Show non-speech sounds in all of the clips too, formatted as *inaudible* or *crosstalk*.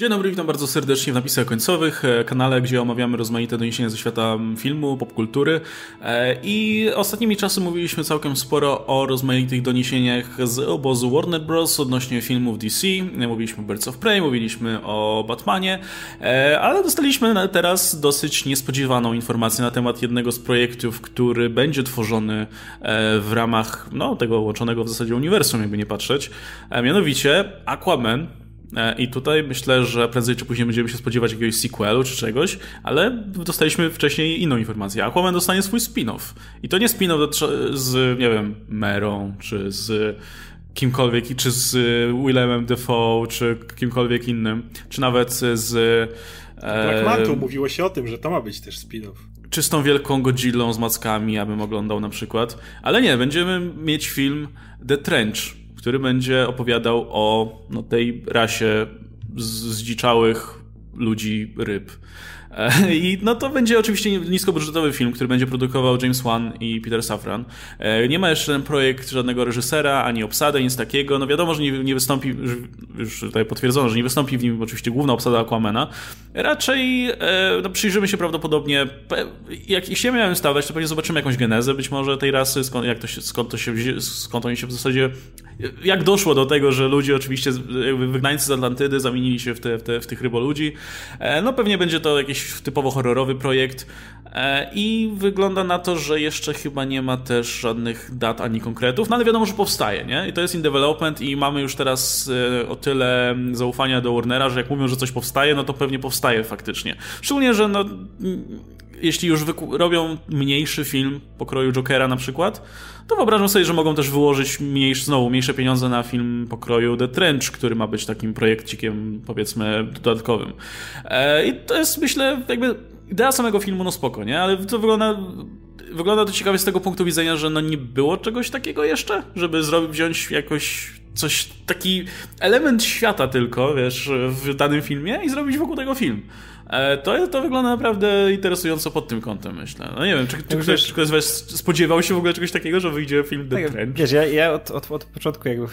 Dzień dobry, witam bardzo serdecznie w napisach końcowych, e, kanale, gdzie omawiamy rozmaite doniesienia ze świata filmu, popkultury e, i ostatnimi czasy mówiliśmy całkiem sporo o rozmaitych doniesieniach z obozu Warner Bros. odnośnie filmów DC. Mówiliśmy o Birds of Prey, mówiliśmy o Batmanie, e, ale dostaliśmy teraz dosyć niespodziewaną informację na temat jednego z projektów, który będzie tworzony w ramach no, tego łączonego w zasadzie uniwersum, jakby nie patrzeć. Mianowicie Aquaman I tutaj myślę, że prędzej czy później będziemy się spodziewać jakiegoś sequelu czy czegoś, ale dostaliśmy wcześniej inną informację. Aquaman dostanie swój spin-off. I to nie spin-off z, nie wiem, Merą, czy z kimkolwiek, czy z Willemem Defoe, czy kimkolwiek innym, czy nawet z... E, Black Manta mówiło się o tym, że to ma być też spin-off czy z tą wielką Godzillą z mackami, abym oglądał na przykład. Ale nie, będziemy mieć film The Trench, który będzie opowiadał o no, tej rasie zdziczałych ludzi, ryb. E, I no to będzie oczywiście niskobudżetowy film, który będzie produkował James Wan i Peter Safran. E, nie ma jeszcze ten projekt żadnego reżysera, ani obsady, nic takiego. No wiadomo, że nie, nie wystąpi, już tutaj potwierdzono, że nie wystąpi w nim oczywiście główna obsada Aquamana. Raczej e, no, przyjrzymy się prawdopodobnie, jak jeśli miałem stawać, to pewnie zobaczymy jakąś genezę być może tej rasy, skąd, jak to się, skąd to się, skąd oni się w zasadzie, jak doszło do tego, że ludzie oczywiście, wygnańcy z Atlantydy zamienili się w, te, w, te, w tych ryboludzi. No pewnie będzie to jakieś typowo horrorowy projekt e, i wygląda na to, że jeszcze chyba nie ma też żadnych dat ani konkretów, no ale wiadomo, że powstaje, nie? I to jest in development i mamy już teraz e, o tyle zaufania do Warnera, że jak mówią, że coś powstaje, no to pewnie powstaje faktycznie. Szczególnie, że no, jeśli już robią mniejszy film pokroju Jokera na przykład, to wyobrażam sobie, że mogą też wyłożyć mniejsze, znowu mniejsze pieniądze na film pokroju The Trench, który ma być takim projekcikiem, powiedzmy, dodatkowym. E, I to jest, myślę, jakby idea samego filmu, no spoko, nie? Ale to wygląda wygląda to ciekawie z tego punktu widzenia, że no nie było czegoś takiego jeszcze, żeby zrobić, wziąć jakoś coś, taki element świata tylko, wiesz, w danym filmie i zrobić wokół tego film. E, to, to wygląda naprawdę interesująco pod tym kątem, myślę. No nie wiem, czy, czy ktoś, czy ktoś z was spodziewał się w ogóle czegoś takiego, że wyjdzie film The tak, Trench? Wiesz, ja, ja od, od, od początku jakby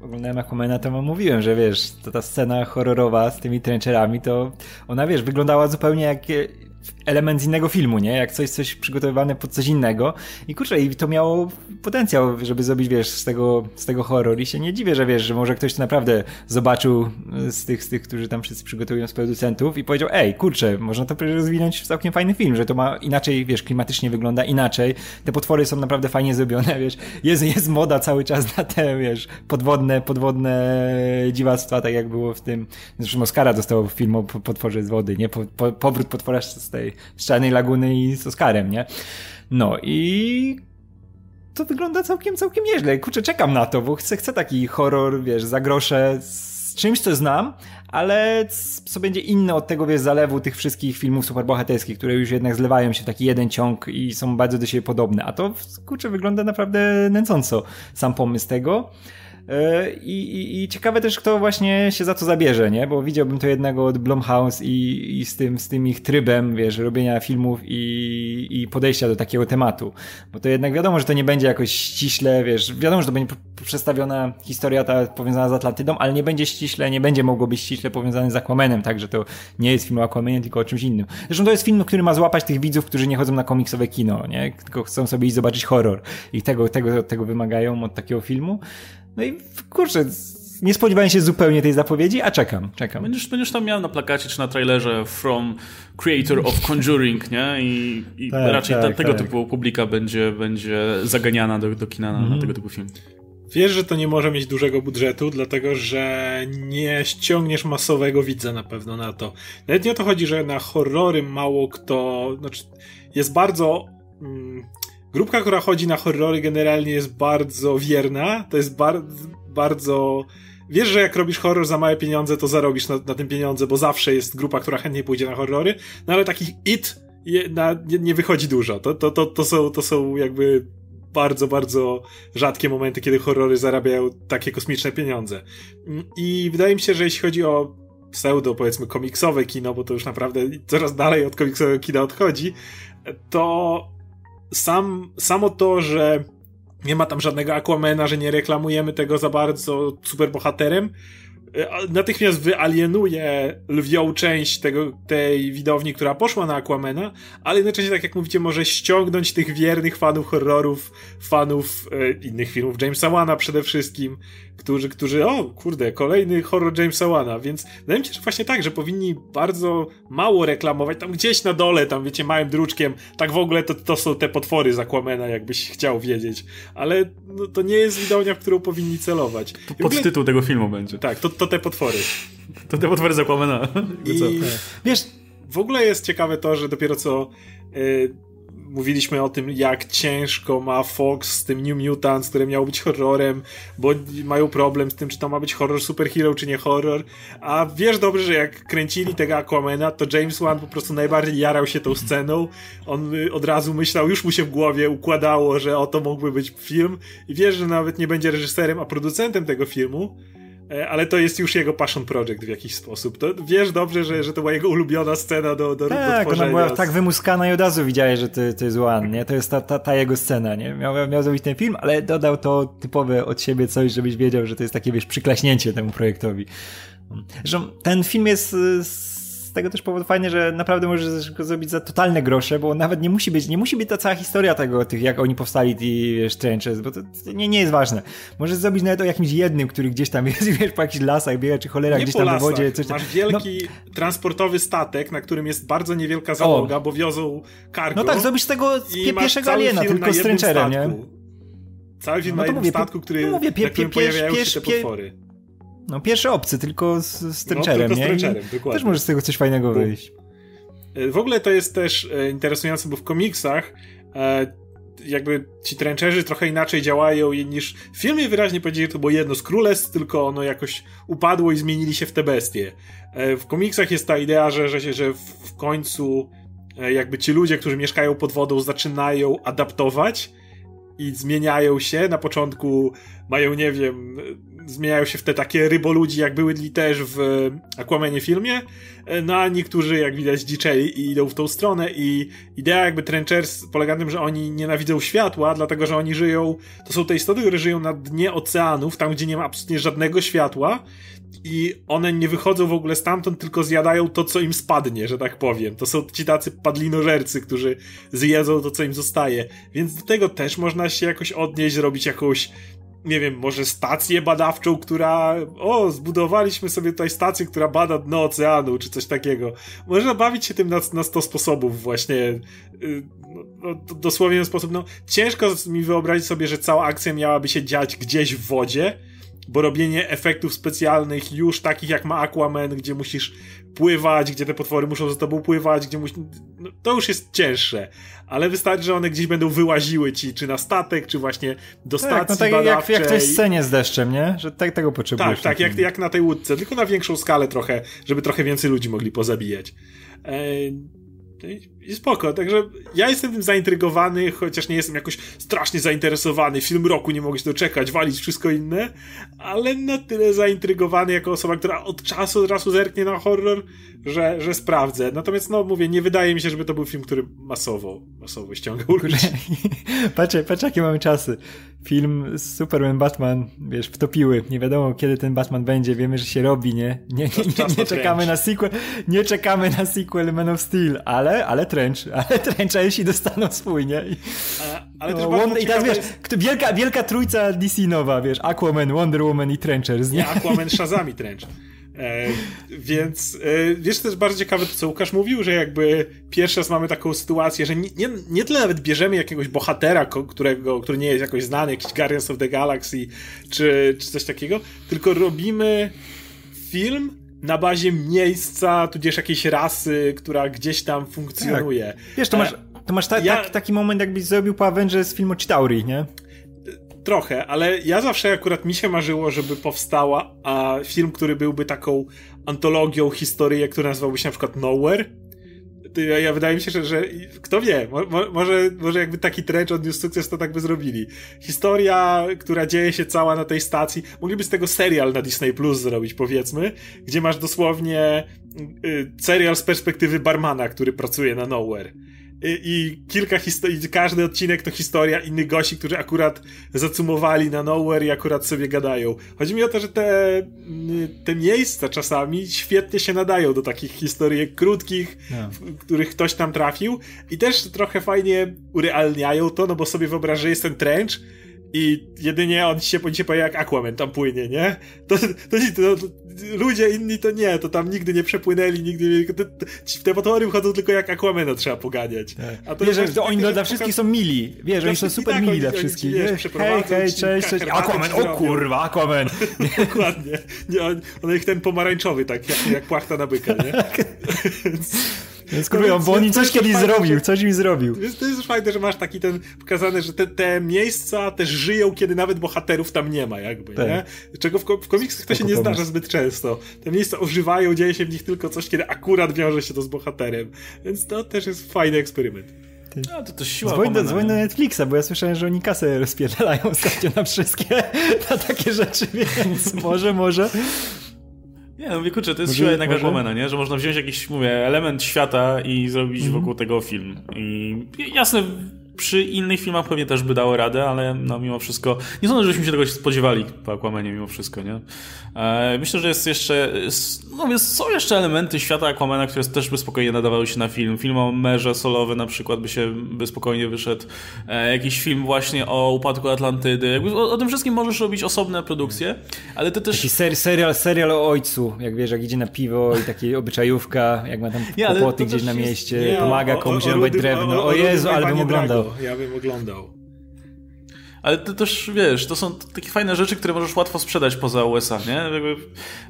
oglądałem Aquamana, to mówiłem, że wiesz, to ta scena horrorowa z tymi trencherami, to ona, wiesz, wyglądała zupełnie jak element z innego filmu, nie? Jak coś, coś przygotowywane pod coś innego. I kurczę, i to miało potencjał, żeby zrobić, wiesz, z tego, z tego horror. I się nie dziwię, że wiesz, że może ktoś to naprawdę zobaczył z tych, z tych, którzy tam wszyscy przygotowują z producentów i powiedział, ej, kurczę, można to rozwinąć w całkiem fajny film, że to ma inaczej, wiesz, klimatycznie wygląda inaczej. Te potwory są naprawdę fajnie zrobione, *laughs* wiesz. Jest, jest moda cały czas na te, wiesz, podwodne, podwodne dziwactwa, tak jak było w tym, zresztą Oscara dostało film o potworze z wody, nie? Po, po, powrót potwora z tej z Czarnej Laguny i z Oscarem, nie? No i to wygląda całkiem, całkiem nieźle. Kurczę, czekam na to, bo chcę, chcę taki horror, wiesz, za grosze z czymś, co znam, ale co będzie inne od tego, wiesz, zalewu tych wszystkich filmów superbohaterskich, które już jednak zlewają się w taki jeden ciąg i są bardzo do siebie podobne. A to, kurczę, wygląda naprawdę nęcąco sam pomysł tego. E, I, i, I, ciekawe też, kto właśnie się za to zabierze, nie? Bo widziałbym to jednego od Blumhouse i, i z, tym, z tym ich trybem, wiesz, robienia filmów i, i podejścia do takiego tematu. Bo to jednak wiadomo, że to nie będzie jakoś ściśle, wiesz, wiadomo, że to będzie przedstawiona historia ta powiązana z Atlantydą, ale nie będzie ściśle, nie będzie mogło być ściśle powiązany z Aquamanem, także to nie jest film o Aquamanie, tylko o czymś innym. Zresztą to jest film, który ma złapać tych widzów, którzy nie chodzą na komiksowe kino, nie? Tylko chcą sobie iść zobaczyć horror i tego, tego, tego wymagają od takiego filmu. No i kurczę, nie spodziewałem się zupełnie tej zapowiedzi, a czekam, czekam. Będziesz, będziesz tam miał na plakacie czy na trailerze from creator of Conjuring, nie? I, i tak, raczej tak, ta, tego tak. typu publika będzie, będzie zaganiana do, do kina na, mm. na mhm. tego typu film. Wiesz, że to nie może mieć dużego budżetu, dlatego że nie ściągniesz masowego widza na pewno na to. Nawet nie o to chodzi, że na horrory mało kto. Znaczy, jest bardzo. Mm, Grupka, która chodzi na horrory generalnie jest bardzo wierna, to jest bar bardzo... Wiesz, że jak robisz horror za małe pieniądze, to zarobisz na, na tym pieniądze, bo zawsze jest grupa, która chętnie pójdzie na horrory, no ale takich it je, na, nie, nie, wychodzi dużo. To, to, to, to, są, to są jakby bardzo, bardzo rzadkie momenty, kiedy horrory zarabiają takie kosmiczne pieniądze. I wydaje mi się, że jeśli chodzi o pseudo, powiedzmy, komiksowe kino, bo to już naprawdę coraz dalej od komiksowego kina odchodzi, to sam, samo to, że nie ma tam żadnego Aquamana, że nie reklamujemy tego za bardzo superbohaterem, natychmiast wyalienuje lwią część tego, tej widowni, która poszła na Aquamena, ale jednocześnie, tak jak mówicie, może ściągnąć tych wiernych fanów horrorów, fanów e, innych filmów, Jamesa Wana przede wszystkim, którzy, którzy, o kurde, kolejny horror Jamesa Wana, więc wydaje mi się, że właśnie tak, że powinni bardzo mało reklamować, tam gdzieś na dole, tam wiecie, małym druczkiem, tak w ogóle to, to są te potwory z Aquamena, jakbyś chciał wiedzieć, ale no, to nie jest widownia, w którą powinni celować. Podtytuł tego filmu będzie. Tak, to, to te potwory. To te potwory z Aquamena. I, wiesz, w ogóle jest ciekawe to, że dopiero co y, mówiliśmy o tym, jak ciężko ma Fox z tym New Mutants, które miało być horrorem, bo mają problem z tym, czy to ma być horror superhero, czy nie horror. A wiesz dobrze, że jak kręcili tego Aquamena, to James Wan po prostu najbardziej jarał się tą sceną. On y, od razu myślał, już mu się w głowie układało, że oto mógłby być film. I wiesz, że nawet nie będzie reżyserem, a producentem tego filmu ale to jest już jego passion project w jakiś sposób. To wiesz dobrze, że, że to była jego ulubiona scena do, do, tak, do ona była tak wymuskana i od razu widziałeś, że to, to jest One, nie? To jest ta, ta, ta, jego scena, nie? Miał, miał zrobić ten film, ale dodał to typowe od siebie coś, żebyś wiedział, że to jest takie, wiesz, przyklaśnięcie temu projektowi. Zresztą ten film jest z tego też powodu fajnie, że naprawdę możesz go zrobić za totalne grosze, bo nawet nie musi być, nie musi być ta cała historia tego, tych, jak oni powstali, i wiesz, trenches, bo to, to, nie, nie jest ważne. Możesz zrobić nawet o jakimś jednym, który gdzieś tam *laughs* jest, wiesz, po jakichś lasach biega, czy cholera, nie gdzieś tam lasach. w wodzie. Coś tam. Masz wielki no. transportowy statek, na którym jest bardzo niewielka załoga, o. bo wiozą cargo. No tak, zrobisz tego pierwszego aliena, tylko z trencherem, nie? Cały film no na jednym mówię, statku, który, no mówię, pie, na którym pojawiają się te potwory. No pierwszy obcy, tylko z, z no, tylko z Trencherem, dokładnie. Też może z tego coś fajnego wyjść. E, w ogóle to jest też e, interesujące, bo w komiksach e, jakby ci Trencherzy trochę inaczej działają niż w filmie wyraźnie powiedzieli, że to było jedno z królestw, tylko ono jakoś upadło i zmienili się w te bestie. W komiksach jest ta idea, że, że, że w końcu jakby ci ludzie, którzy mieszkają pod wodą zaczynają adaptować i zmieniają się. Na początku mają, nie wiem, zmieniają się w te takie ryboludzi, jak były też w Aquamanie filmie, no a niektórzy, jak widać, dziczeli i idą w tą stronę i idea jakby Trenchers polega na tym, że oni nienawidzą światła, dlatego, że oni żyją, to są te istoty, które żyją na dnie oceanów, tam, gdzie nie ma absolutnie żadnego światła i one nie wychodzą w ogóle stamtąd, tylko zjadają to, co im spadnie, że tak powiem. To są ci tacy padlinożercy, którzy zjedzą to, co im zostaje. Więc do tego też można się jakoś odnieść, zrobić jakąś nie wiem, może stację badawczą, która, o, zbudowaliśmy sobie tutaj stację, która bada dno oceanu, czy coś takiego. Można bawić się tym na, na 100 sposobów właśnie. Y, no, no, dosłownie w sposób, no, ciężko mi wyobrazić sobie, że cała akcja miałaby się dziać gdzieś w wodzie, bo robienie efektów specjalnych już takich jak ma Aquaman, gdzie musisz pływać, gdzie te potwory muszą za tobą pływać, gdzie musisz... No, to już jest cięższe, ale wystarczy, że one gdzieś będą wyłaziły ci, czy na statek, czy właśnie do stacji tak, no tak badawczej. Jak, jak w tej scenie z deszczem, nie? Że tak, tego potrzebujesz. Tak, tak, jak, jak na tej łódce, tylko na większą skalę trochę, żeby trochę więcej ludzi mogli pozabijać. Eee i spoko, także ja jestem tym zaintrygowany, chociaż nie jestem jakoś strasznie zainteresowany. Film roku nie mogę się doczekać, walić wszystko inne, ale na tyle zaintrygowany jako osoba, która od czasu do czasu zerknie na horror, że, że sprawdzę. Natomiast, no mówię, nie wydaje mi się, żeby to był film, który masowo, masowo ściągał ludzi. *laughs* patrz, patrz, jakie mamy czasy. Film Superman, Batman, wiesz, wtopiły. Nie wiadomo, kiedy ten Batman będzie. Wiemy, że się robi, nie? Nie, nie, nie, nie czekamy na sequel, nie czekamy na sequel Man of Steel, ale, ale Trench, *laughs* ale Trench, a jeśli dostaną swój, nie? I, a, ale no, też I teraz wiesz, jest... wielka, wielka trójca DC nowa, wiesz, Aquaman, Wonder Woman i Trenchers, nie? nie Aquaman, *laughs* Shazam i Trench. E, więc e, wiesz, to jest bardzo ciekawe to, co Łukasz mówił, że jakby pierwszy raz mamy taką sytuację, że nie, nie, nie tyle nawet bierzemy jakiegoś bohatera, którego, który nie jest jakoś znany, jakiś Guardians of the Galaxy, czy, czy coś takiego, tylko robimy film na bazie miejsca, tudzież jakiejś rasy, która gdzieś tam funkcjonuje. Tak. Wiesz, to masz, to masz ta, ja... taki, taki moment, jakbyś zrobił po Avengers film o Chitauri, nie? trochę, ale ja zawsze akurat mi się marzyło, żeby powstała a film, który byłby taką antologią historii, który nazywałby się na przykład Nowhere. Ja, ja wydaje mi się, że, że kto wie, mo, może, może jakby taki trench odniósł sukces, to tak by zrobili. Historia, która dzieje się cała na tej stacji, mogliby z tego serial na Disney Plus zrobić, powiedzmy, gdzie masz dosłownie y, serial z perspektywy barmana, który pracuje na Nowhere i, i kilka historii, każdy odcinek to historia innych gości, którzy akurat zacumowali na Nowhere i akurat sobie gadają. Chodzi mi o to, że te, te miejsca czasami świetnie się nadają do takich historii krótkich, no. w których ktoś tam trafił i też trochę fajnie urealniają to, no bo sobie wyobrażę, że jest ten trench i jedynie on się, on się pojawia jak Aquaman tam płynie, nie? To, to, to, to, ludzie inni to nie, to tam nigdy nie przepłynęli, nigdy nie, te, te motory wychodzą tylko jak Aquamana trzeba poganiać. Tak. A to wiesz, że to oni dla, wszystkich są mili, wiesz, oni są super tak, mili dla wszystkich. Wiesz, hej, hej, cześć, cześć, Aquaman, o kurwa, Aquaman. *laughs* Dokładnie. Nie, on, on ich ten pomarańczowy, tak jak, jak płachta na byka, nie? *laughs* Skurują, bo on coś kiedyś zrobił, że, coś mi zrobił. To jest fajne, że masz taki ten pokazany, że te, te miejsca też żyją, kiedy nawet bohaterów tam nie ma, jakby, tak. nie? Czego w, w komiksach to się nie zdarza zbyt często. Te miejsca ożywają, dzieje się w nich tylko coś, kiedy akurat wiąże się to z bohaterem. Więc to też jest fajny eksperyment. No, to, to siła dzwoń do, dzwoń do Netflixa, bo ja słyszałem, że oni kasę rozpierdalają *laughs* ostatnio na wszystkie, na takie rzeczy, więc *laughs* może, może nie, no mówię, kurczę, to jest siła jednak Aquamana, nie? Że można wziąć jakiś, mówię, element świata i zrobić mm -hmm. wokół tego film. I jasne, przy innych filmach pewnie też by dało radę, ale no mimo wszystko nie sądzę, żebyśmy się tego spodziewali po Aquamanie mimo wszystko, nie? E, myślę, że jest jeszcze no więc są jeszcze elementy świata Aquamana, które też by spokojnie nadawały się na film. Film o merze solowy na przykład by się by spokojnie wyszedł. E, jakiś film właśnie o upadku Atlantydy. Jakby o, o, tym wszystkim możesz robić osobne produkcje, ale to też... Taki ser, serial, serial o ojcu, jak wiesz, jak idzie na piwo i takie obyczajówka, jak ma tam nie, kłopoty gdzieś na mieście, nie, pomaga komuś robić drewno. O, o Jezu, ale bym oglądał. Ja bym oglądał. Ale to też, wiesz, to są takie fajne rzeczy, które możesz łatwo sprzedać poza USA, nie? Jakby,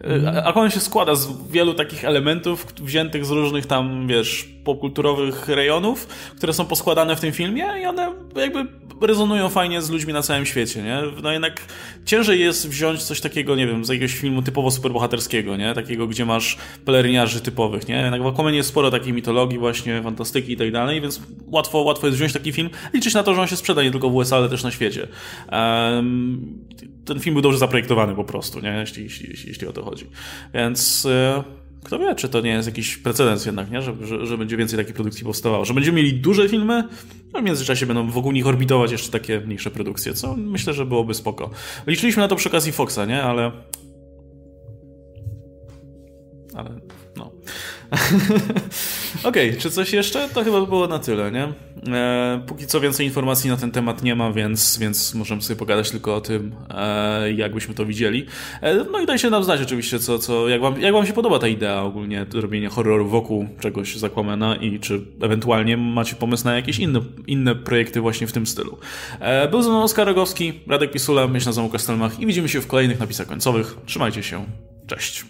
mm. Aquaman się składa z wielu takich elementów wziętych z różnych tam, wiesz, popkulturowych rejonów, które są poskładane w tym filmie i one jakby rezonują fajnie z ludźmi na całym świecie, nie? No jednak ciężej jest wziąć coś takiego, nie wiem, z jakiegoś filmu typowo superbohaterskiego, nie? Takiego, gdzie masz peleryniarzy typowych, nie? Jednak w Aquamanie jest sporo takiej mitologii właśnie, fantastyki i tak dalej, więc łatwo, łatwo jest wziąć taki film, liczyć na to, że on się sprzeda nie tylko w USA, ale też na świecie. Um, ten film był dobrze zaprojektowany po prostu, nie? Jeśli, jeśli, jeśli, o to chodzi. Więc... Yy kto wie, czy to nie jest jakiś precedens jednak, nie? Że, że, że, będzie więcej takich produkcji powstawało. Że będziemy mieli duże filmy, a w międzyczasie będą wokół nich orbitować jeszcze takie mniejsze produkcje, co myślę, że byłoby spoko. Liczyliśmy na to przy okazji Foxa, nie? Ale... Ale no. *laughs* Okej, okay, czy coś jeszcze? To chyba by było na tyle, nie? E, póki co więcej informacji na ten temat nie ma, więc, więc możemy sobie pogadać tylko o tym, e, jak byśmy to widzieli. E, no i dajcie nam znać oczywiście, co, co, jak, wam, jak wam się podoba ta idea ogólnie robienia horroru wokół czegoś zakłamana i czy ewentualnie macie pomysł na jakieś inne, inne projekty właśnie w tym stylu. Był ze mną Oskar Rogowski, Radek Pisula, myśl na Zamu Kastelmach i widzimy się w kolejnych napisach końcowych. Trzymajcie się. Cześć.